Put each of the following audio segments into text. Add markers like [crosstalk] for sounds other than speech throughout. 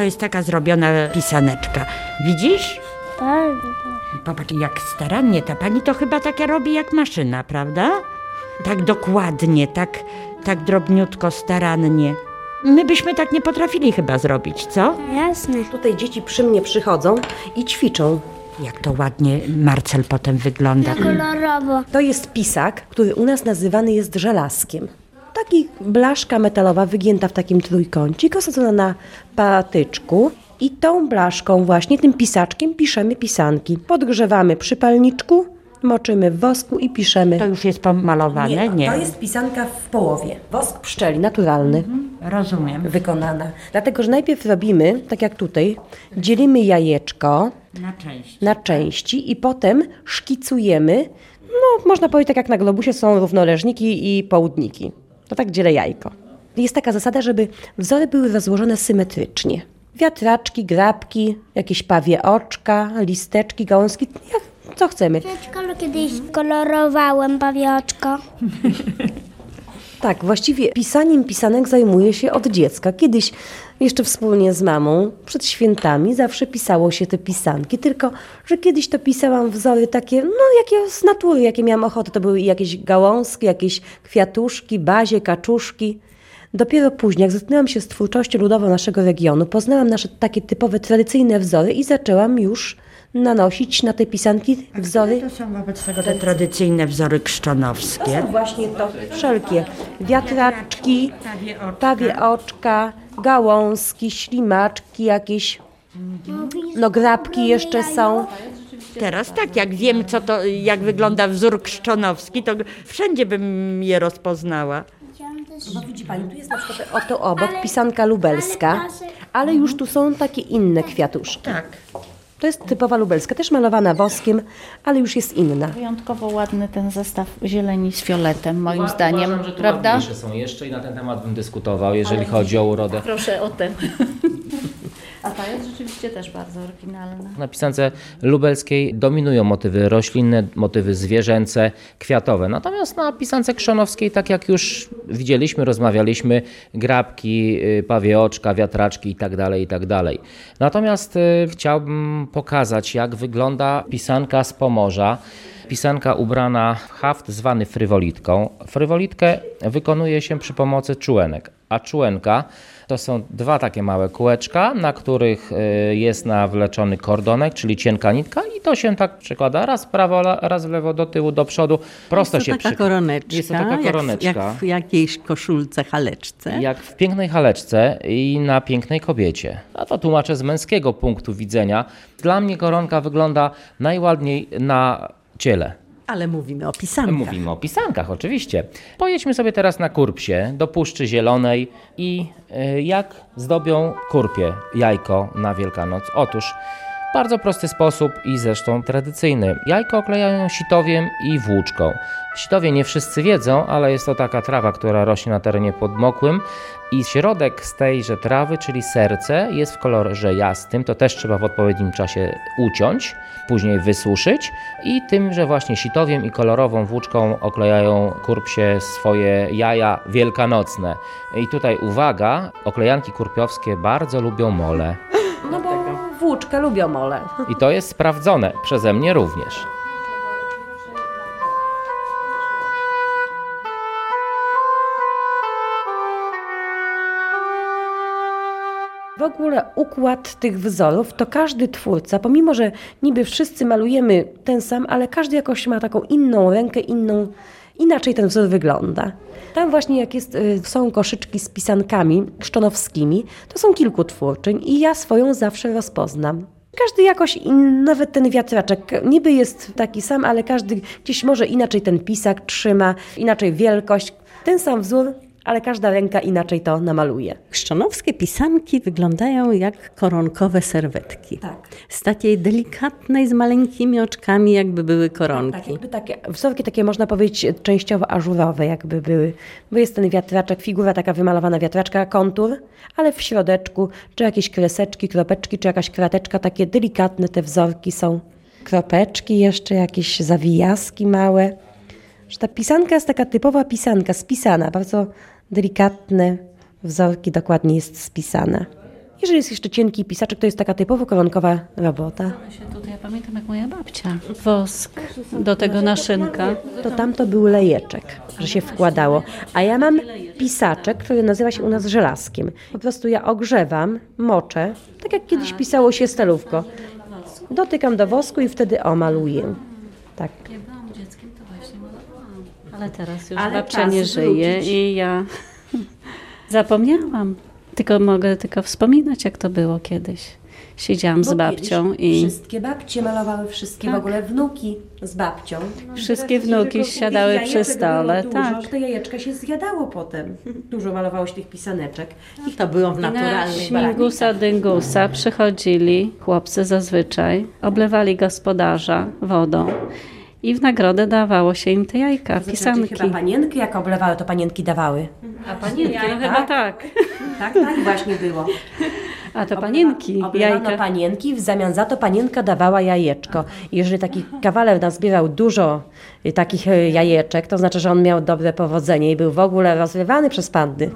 to jest taka zrobiona pisaneczka. Widzisz? Tak. Popatrz, jak starannie ta pani to chyba taka robi jak maszyna, prawda? Tak dokładnie, tak, tak drobniutko, starannie. My byśmy tak nie potrafili chyba zrobić, co? Jasne. Tutaj dzieci przy mnie przychodzą i ćwiczą. Jak to ładnie Marcel potem wygląda. Kolorowo. To jest pisak, który u nas nazywany jest żelazkiem. Taki blaszka metalowa wygięta w takim trójkącik, osadzona na patyczku. I tą blaszką właśnie, tym pisaczkiem piszemy pisanki. Podgrzewamy przy palniczku, moczymy w wosku i piszemy. To już jest pomalowane? Nie. to jest pisanka w połowie. Wosk pszczeli, naturalny. Rozumiem. Wykonana. Dlatego, że najpierw robimy, tak jak tutaj, dzielimy jajeczko Na część. na części i potem szkicujemy. No, można powiedzieć, tak jak na globusie są równoleżniki i południki. To tak dzielę jajko. Jest taka zasada, żeby wzory były rozłożone symetrycznie. Wiatraczki, grabki, jakieś pawie oczka, listeczki, gałązki, jak, co chcemy. Przedszkolu kiedyś kolorowałem pawioczko. Tak, właściwie pisaniem pisanek zajmuję się od dziecka. Kiedyś jeszcze wspólnie z mamą przed świętami zawsze pisało się te pisanki, tylko że kiedyś to pisałam wzory takie, no jakie z natury, jakie miałam ochotę. To były jakieś gałązki, jakieś kwiatuszki, bazie, kaczuszki. Dopiero później, jak zetknęłam się z twórczością ludową naszego regionu, poznałam nasze takie typowe, tradycyjne wzory i zaczęłam już nanosić na te pisanki wzory To są wobec tego te tradycyjne wzory krzczonowskie. Właśnie to wszelkie wiatraczki, Pawie oczka. gałązki, ślimaczki jakieś, no grabki jeszcze są. Teraz tak, jak wiem, co to, jak wygląda wzór krzczonowski, to wszędzie bym je rozpoznała. No widzi Pani, tu jest na przykład oto obok pisanka lubelska, ale już tu są takie inne kwiatuszki. Tak. To jest typowa lubelska, też malowana woskiem, ale już jest inna. Wyjątkowo ładny ten zestaw zieleni z fioletem, moim zdaniem, Uważam, że tu prawda? ładniejsze są jeszcze i na ten temat bym dyskutował, jeżeli chodzi o urodę. Proszę o ten. Jest rzeczywiście też bardzo oryginalna. Na pisance lubelskiej dominują motywy roślinne, motywy zwierzęce, kwiatowe. Natomiast na pisance krzonowskiej, tak jak już widzieliśmy, rozmawialiśmy, grabki, y, pawie oczka, wiatraczki itd. itd. Natomiast y, chciałbym pokazać, jak wygląda pisanka z Pomorza. Pisanka ubrana w haft zwany frywolitką. Frywolitkę wykonuje się przy pomocy czułenek, a czułenka to są dwa takie małe kółeczka, na których y, jest nawleczony kordonek, czyli cienka nitka i to się tak przykłada raz w prawo, raz w lewo, do tyłu, do przodu. Prosto jest to się taka koroneczka, Jest to taka Jak, koroneczka. w, jak w jakiejś koszulce, haleczce. Jak w pięknej haleczce i na pięknej kobiecie. A to tłumaczę z męskiego punktu widzenia. Dla mnie koronka wygląda najładniej na ciele. Ale mówimy o pisankach. Mówimy o pisankach, oczywiście. Pojedźmy sobie teraz na kurpsie, do Puszczy Zielonej i y, jak zdobią kurpie jajko na Wielkanoc. Otóż bardzo prosty sposób i zresztą tradycyjny. Jajko oklejają sitowiem i włóczką. Sitowie nie wszyscy wiedzą, ale jest to taka trawa, która rośnie na terenie podmokłym i środek z tejże trawy, czyli serce, jest w kolorze jasnym. To też trzeba w odpowiednim czasie uciąć, później wysuszyć i tymże właśnie sitowiem i kolorową włóczką oklejają kurpsie swoje jaja wielkanocne. I tutaj uwaga, oklejanki kurpiowskie bardzo lubią mole. No bo włóczkę lubią mole. I to jest sprawdzone przeze mnie również. Ogóle układ tych wzorów to każdy twórca, pomimo że niby wszyscy malujemy ten sam, ale każdy jakoś ma taką inną rękę, inną, inaczej ten wzór wygląda. Tam właśnie jak jest, y, są koszyczki z pisankami szczonowskimi, to są kilku twórczyń i ja swoją zawsze rozpoznam. Każdy jakoś, nawet ten wiatraczek, niby jest taki sam, ale każdy gdzieś może inaczej ten pisak trzyma, inaczej wielkość. Ten sam wzór, ale każda ręka inaczej to namaluje. Chrzczonowskie pisanki wyglądają jak koronkowe serwetki. Tak. Z takiej delikatnej, z maleńkimi oczkami, jakby były koronki. Tak, jakby takie, wzorki takie można powiedzieć częściowo ażurowe jakby były, bo jest ten wiatraczek, figura taka wymalowana wiatraczka, kontur, ale w środeczku, czy jakieś kreseczki, kropeczki, czy jakaś krateczka, takie delikatne te wzorki są. Kropeczki jeszcze, jakieś zawijaski małe. Że ta pisanka jest taka typowa pisanka, spisana, bardzo delikatne wzorki dokładnie jest spisana. Jeżeli jest jeszcze cienki pisaczek, to jest taka typowo koronkowa robota. Ja się tutaj, ja pamiętam jak moja babcia. Wosk do tego naszynka. To tamto był lejeczek, że się wkładało. A ja mam pisaczek, który nazywa się u nas żelazkiem. Po prostu ja ogrzewam, moczę, tak jak kiedyś pisało się stalówko. Dotykam do wosku i wtedy o, maluję. Tak. Jak byłam dzieckiem, to właśnie malowałam. Ale teraz już Ale babcia nie żyje wrócić. i ja [laughs] zapomniałam. Tylko mogę tylko wspominać, jak to było kiedyś. Siedziałam z babcią i Wszystkie babcie malowały wszystkie w Tak. ogóle wnuki z babcią. Wszystkie wnuki siadały przy stole, Dużo, tak. te jajeczka się zjadało potem. [laughs] Dużo malowało się tych pisaneczek. I to było w na naturalnych śmigusa dyngusa przychodzili chłopcy zazwyczaj, oblewali gospodarza wodą i w nagrodę dawało się im te jajka, pisanki. Chyba panienki jak oblewały, to panienki dawały. A panienki, no chyba tak. Tak, tak właśnie było. A to panienki, Oblewano jajka. panienki, w zamian za to panienka dawała jajeczko. I jeżeli taki kawaler nazbierał dużo y, takich y, jajeczek, to znaczy, że on miał dobre powodzenie i był w ogóle rozrywany przez pandy.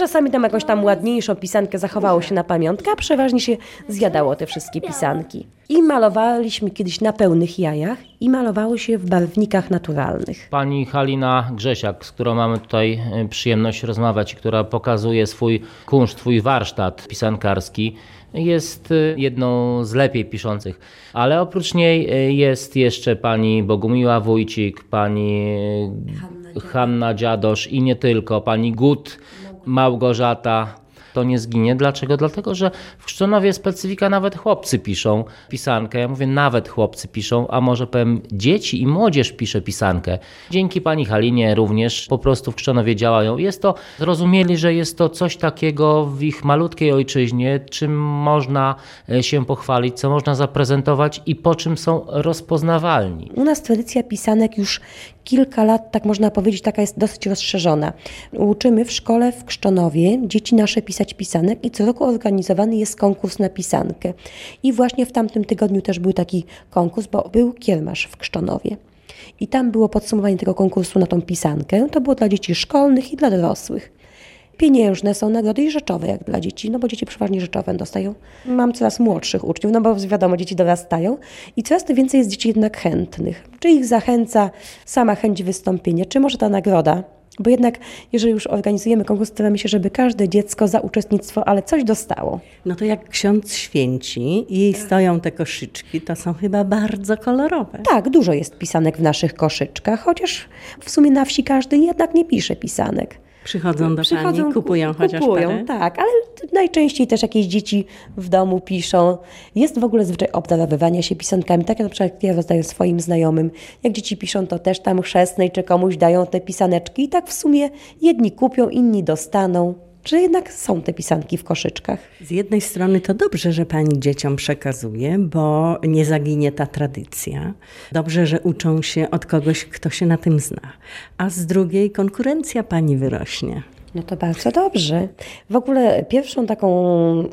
No, czasami tam jakąś tam ładniejszą pisankę zachowało się na pamiątkę, a przeważnie się zjadało te wszystkie pisanki. I malowaliśmy kiedyś na pełnych jajach i malowało się w barwnikach naturalnych. Pani Halina Grzesiak, z którą mamy tutaj e, przyjemność rozmawiać i która pokazuje swój kunszt, swój warsztat pisankarski, jest e, jedną z lepiej piszących. Ale oprócz niej e, jest jeszcze pani Bogumiła Wójcik, pani Hanna Dziadosz i nie tylko, pani Gut, Małgorzata. To nie zginie. Dlaczego? Dlatego, że w Krzczonowie specyfika nawet chłopcy piszą pisankę. Ja mówię, nawet chłopcy piszą, a może powiem, dzieci i młodzież pisze pisankę. Dzięki pani Halinie również po prostu w Krzczonowie działają. Jest to, zrozumieli, że jest to coś takiego w ich malutkiej ojczyźnie, czym można e, się pochwalić, co można zaprezentować i po czym są rozpoznawalni. U nas tradycja pisanek już kilka lat, tak można powiedzieć, taka jest dosyć rozszerzona. Uczymy w szkole w Krzczonowie dzieci nasze pisać pisanek i co roku organizowany jest konkurs na pisankę. I właśnie w tamtym tygodniu też był taki konkurs, bo był kiermasz w Krzczonowie. I tam było podsumowanie tego konkursu na tą pisankę. To było dla dzieci szkolnych i dla dorosłych. Pieniężne są nagrody i rzeczowe jak dla dzieci, no bo dzieci przeważnie rzeczowe dostają. Mam coraz młodszych uczniów, no bo wiadomo, dzieci dorastają i coraz to więcej jest dzieci jednak chętnych. Czy ich zachęca sama chęć wystąpienia, czy może ta nagroda? Bo jednak, jeżeli już organizujemy konkurs, staramy się, żeby każde dziecko za uczestnictwo, ale coś dostało. No to jak ksiądz święci i stoją te koszyczki, to są chyba bardzo kolorowe. Tak, dużo jest pisanek w naszych koszyczkach, chociaż w sumie na wsi każdy jednak nie pisze pisanek. Przychodzą do pani, kupują chociaż kupują, parę. tak, ale najczęściej też jakieś dzieci w domu piszą. Jest w ogóle zwyczaj obdarowywania się pisankami, tak jak na przykład ja rozdaję swoim znajomym. Jak dzieci piszą, to też tam chrzestnej czy komuś dają te pisaneczki i tak w sumie jedni kupią, inni dostaną. Że jednak są te pisanki w koszyczkach. Z jednej strony to dobrze, że pani dzieciom przekazuje, bo nie zaginie ta tradycja. Dobrze, że uczą się od kogoś, kto się na tym zna. A z drugiej konkurencja pani wyrośnie. No to bardzo dobrze. W ogóle pierwszą taką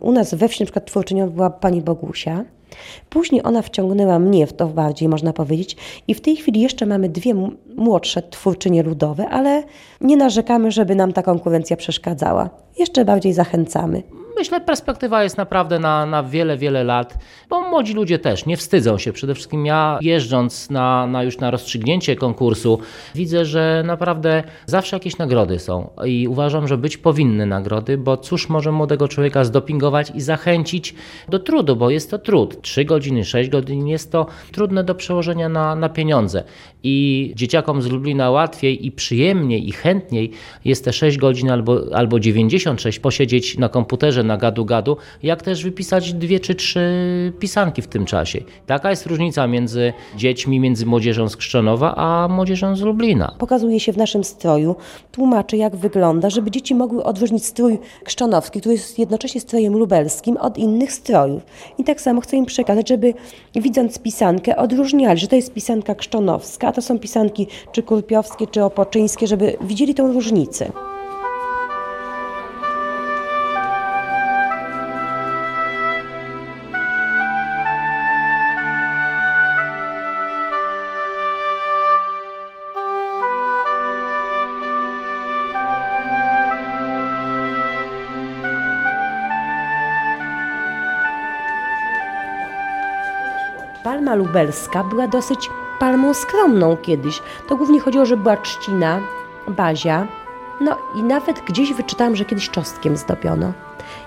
u nas we wsi na przykład twórczynią była pani Bogusia. Później ona wciągnęła mnie w to bardziej, można powiedzieć. I w tej chwili jeszcze mamy dwie młodsze twórczynie ludowe, ale nie narzekamy, żeby nam ta konkurencja przeszkadzała. Jeszcze bardziej zachęcamy. Myślę, perspektywa jest naprawdę na, na wiele, wiele lat, bo młodzi ludzie też nie wstydzą się. Przede wszystkim ja jeżdżąc na, na już na rozstrzygnięcie konkursu, widzę, że naprawdę zawsze jakieś nagrody są i uważam, że być powinny nagrody, bo cóż może młodego człowieka zdopingować i zachęcić do trudu, bo jest to trud. 3 godziny, 6 godzin jest to trudne do przełożenia na, na pieniądze i dzieciakom z Lublina łatwiej i przyjemniej i chętniej jest te 6 godzin albo, albo 96 posiedzieć na komputerze na gadu-gadu, jak też wypisać dwie czy trzy pisanki w tym czasie. Taka jest różnica między dziećmi, między młodzieżą z Krzczonowa, a młodzieżą z Lublina. Pokazuje się w naszym stroju, tłumaczy jak wygląda, żeby dzieci mogły odróżnić strój krzczonowski, który jest jednocześnie strojem lubelskim, od innych strojów. I tak samo chcę im przekazać, żeby widząc pisankę odróżniali, że to jest pisanka krzczonowska, a to są pisanki czy kurpiowskie, czy opoczyńskie, żeby widzieli tą różnicę. Palma lubelska była dosyć palmą skromną kiedyś. To głównie chodziło, że była trzcina, bazia. No i nawet gdzieś wyczytałam, że kiedyś czosnkiem zdobiono.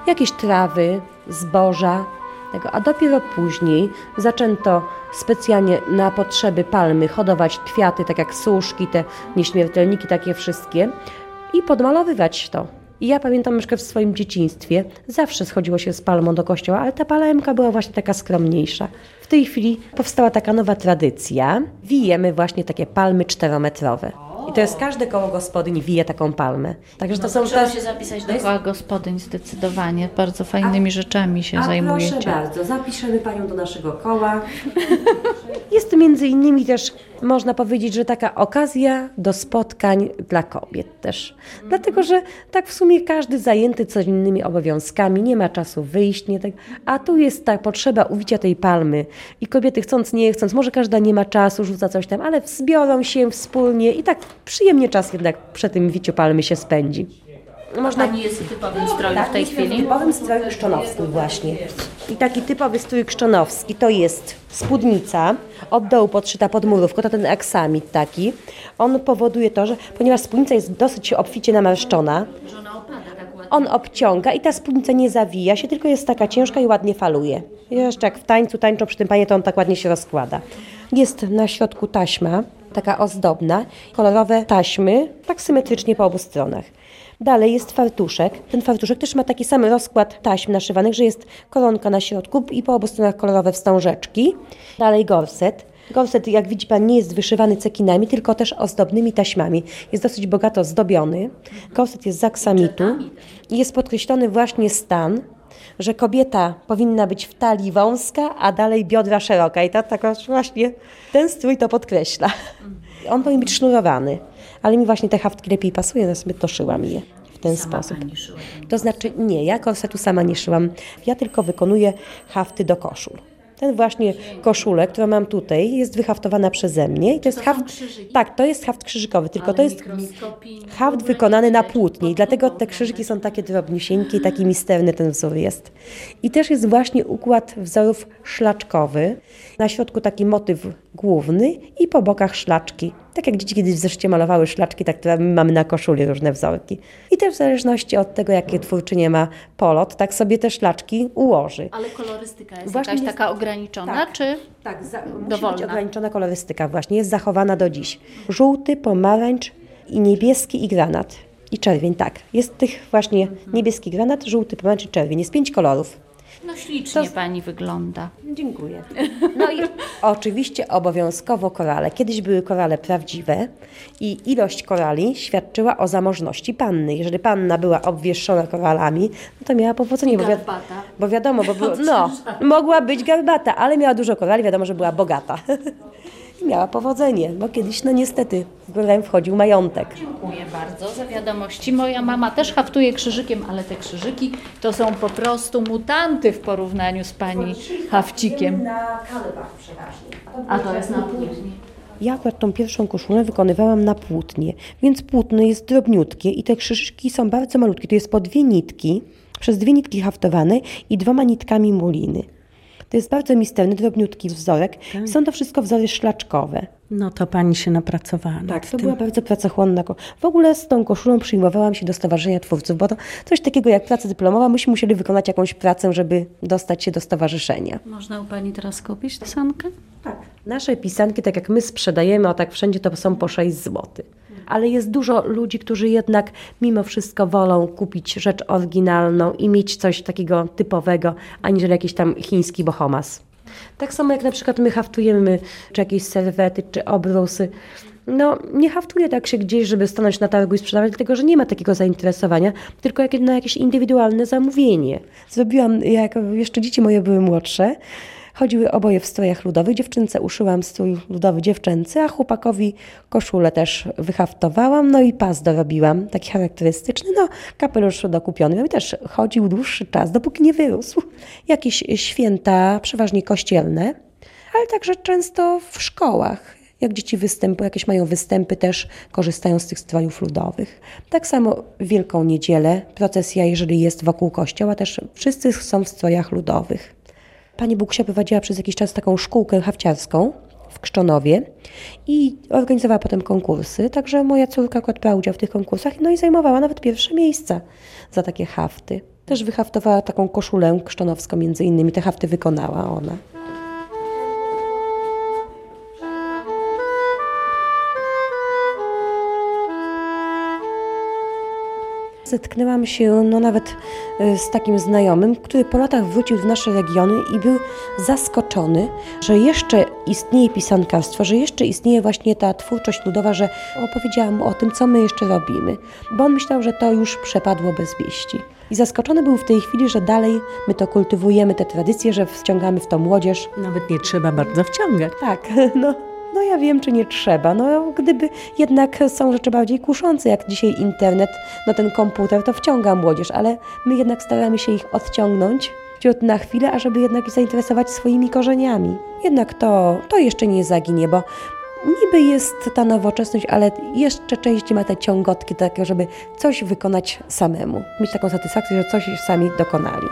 Jakieś trawy, zboża, tego, a dopiero później zaczęto specjalnie na potrzeby palmy hodować kwiaty, tak jak suszki, te nieśmiertelniki, takie wszystkie i podmalowywać to. I ja pamiętam przykład w swoim dzieciństwie zawsze schodziło się z palmą do kościoła, ale ta palemka była właśnie taka skromniejsza. W tej chwili powstała taka nowa tradycja. Wijemy właśnie takie palmy czterometrowe. I to jest każde koło gospodyń wije taką palmę. Także to są Trzeba te... się zapisać do jest- koła gospodyń zdecydowanie. Bardzo fajnymi rzeczami się A zajmujecie. proszę bardzo, zapiszemy Panią do naszego koła. [laughs] Jest to między innymi też, można powiedzieć, że taka okazja do spotkań dla kobiet też. Dlatego, że tak w sumie każdy zajęty co innymi obowiązkami, nie ma czasu wyjść, nie tak. A tu jest ta potrzeba uwicia tej palmy i kobiety chcąc, nie chcąc, może każda nie ma czasu, rzuca coś tam, ale zbiorą się wspólnie i tak przyjemnie czas jednak przy tym wiciu palmy się spędzi. Można Pani jest w typowym stroju w tej chwili. W typowym stroju krzczonowskim właśnie. I taki typowy strój krzczonowski to jest spódnica, od dołu podszyta pod murówką, to ten aksamit taki. On powoduje to, że ponieważ spódnica jest dosyć obficie namarszczona, on obciąga i ta spódnica nie zawija się, tylko jest taka ciężka i ładnie faluje. Jeszcze jak w tańcu tańczą przy tym panie, to on tak ładnie się rozkłada. Jest na środku taśma, taka ozdobna, kolorowe taśmy, tak symetrycznie po obu stronach. Dalej jest fartuszek. Ten fartuszek też ma taki sam rozkład taśm naszywanych, że jest koronka na środku i po obu stronach kolorowe wstążeczki. Dalej gorset. Gorset, jak widzi Pan, nie jest wyszywany cekinami, tylko też ozdobnymi taśmami. Jest dosyć bogato zdobiony. Gorset jest z aksamitu i jest podkreślony właśnie stan, że kobieta powinna być w talii wąska, a dalej biodra szeroka. I to tak właśnie ten strój to podkreśla. On powinien być sznurowany, ale mi właśnie te haftki lepiej pasują, ja sobie doszyłam je w ten sposób. To znaczy nie, ja korsetu sama nie szyłam, ja tylko wykonuję hafty do koszul. Ten właśnie koszulę, którą mam tutaj, jest wyhaftowana przeze mnie. I to jest haft, tak, to jest haft krzyżykowy, tylko to jest haft wykonany na płótnie i dlatego te krzyżyki są takie drobniusieńkie i taki misterny ten wzór jest. I też jest właśnie układ wzorów szlaczkowy. Na środku taki motyw główny i po bokach szlaczki. Tak jak dzieci kiedyś w zeszcie malowały szlaczki, tak my mamy na koszuli różne wzorki. I też w zależności od tego, jakie twórczynie ma polot, tak sobie te szlaczki ułoży. Ale kolorystyka jest Właśnie jakaś jest- taka ograniczona, tak. czy Tak, za, musi być Dowolna. ograniczona kolorystyka właśnie, jest zachowana do dziś. Żółty, pomarańcz i niebieski i granat. I czerwień, tak. Jest tych właśnie niebieski granat, żółty, pomarańcz i czerwień. Jest pięć kolorów. No ślicznie To- pani wygląda. Dziękuję. No i [laughs] oczywiście obowiązkowo korale. Kiedyś były korale prawdziwe i ilość korali świadczyła o zamożności panny. Jeżeli panna była obwieszona koralami, no to miała powodzenie. Bo, Garbata. bo wiadomo, bo było, [laughs] no, mogła być garbata, ale miała dużo korali, wiadomo, że była bogata. [laughs] I miała powodzenie, bo kiedyś, no niestety, w górę wchodził majątek. Dziękuję bardzo za wiadomości. Moja mama też haftuje krzyżykiem, ale te krzyżyki to są po prostu mutanty w porównaniu z pani hafcikiem. Na kalbach przeważnie. A to jest na płótnie. Ja akurat tą pierwszą koszulę wykonywałam na płótnie, więc płótno jest drobniutkie i te krzyżyki są bardzo malutkie. To jest po dwie nitki, przez dwie nitki haftowane i dwoma nitkami muliny. To jest bardzo misterny, drobniutki wzorek. Są to wszystko wzory szlaczkowe. No to pani się napracowała. Tak, to tym. była bardzo pracochłonna. W ogóle z tą koszulą przyjmowałam się do Stowarzyszenia Twórców, bo to coś takiego jak praca dyplomowa, myśmy musieli wykonać jakąś pracę, żeby dostać się do stowarzyszenia. Można u pani teraz kupić tę sankę? Tak. Nasze pisanki, tak jak my sprzedajemy, a tak wszędzie, to są po 6 zł. Ale jest dużo ludzi, którzy jednak mimo wszystko wolą kupić rzecz oryginalną i mieć coś takiego typowego, aniżeli jakiś tam chiński bohomas. Tak samo jak na przykład my haftujemy, czy jakieś serwety, czy obrusy. No, nie haftuję tak się gdzieś, żeby stanąć na targu i sprzedawać, dlatego że nie ma takiego zainteresowania, tylko jak na jakieś indywidualne zamówienie. Zrobiłam, jak jeszcze dzieci moje były młodsze, chodziły oboje w strojach ludowych. Dziewczynce uszyłam strój ludowy dziewczęcy, a chłopakowi koszulę też wyhaftowałam, no i pas dorobiłam, taki charakterystyczny, no kapelusz dokupiony. I też chodził dłuższy czas, dopóki nie wyrósł. Jakieś święta, przeważnie kościelne, ale także często w szkołach. Jak dzieci występu, jakieś mają występy, też korzystają z tych strojów ludowych. Tak samo w Wielką Niedzielę, procesja, jeżeli jest wokół kościoła, też wszyscy są w strojach ludowych. Pani Buksia prowadziła przez jakiś czas taką szkółkę hafciarską w Krzczonowie i organizowała potem konkursy, także moja córka akurat brała udział w tych konkursach, no i zajmowała nawet pierwsze miejsca za takie hafty. Też wyhaftowała taką koszulę krzczonowską między innymi, te hafty wykonała ona. Zetknęłam się no, nawet e, z takim znajomym, który po latach wrócił w nasze regiony i był zaskoczony, że jeszcze istnieje pisankarstwo, że jeszcze istnieje właśnie ta twórczość ludowa, że opowiedziałam mu o tym, co my jeszcze robimy, bo on myślał, że to już przepadło bez wieści. I zaskoczony był w tej chwili, że dalej my to kultywujemy, te tradycje, że wciągamy w to młodzież, Nawet nie trzeba bardzo wciągać. tak, [laughs] no. No ja wiem, czy nie trzeba. No gdyby jednak są rzeczy bardziej kuszące, jak dzisiaj internet, no ten komputer, to wciąga młodzież, ale my jednak staramy się ich odciągnąć ciut na chwilę, ażeby jednak zainteresować swoimi korzeniami. Jednak to, to jeszcze nie zaginie, bo niby jest ta nowoczesność, ale jeszcze częściej ma te ciągotki takie, żeby coś wykonać samemu. Mieć taką satysfakcję, że coś sami dokonali.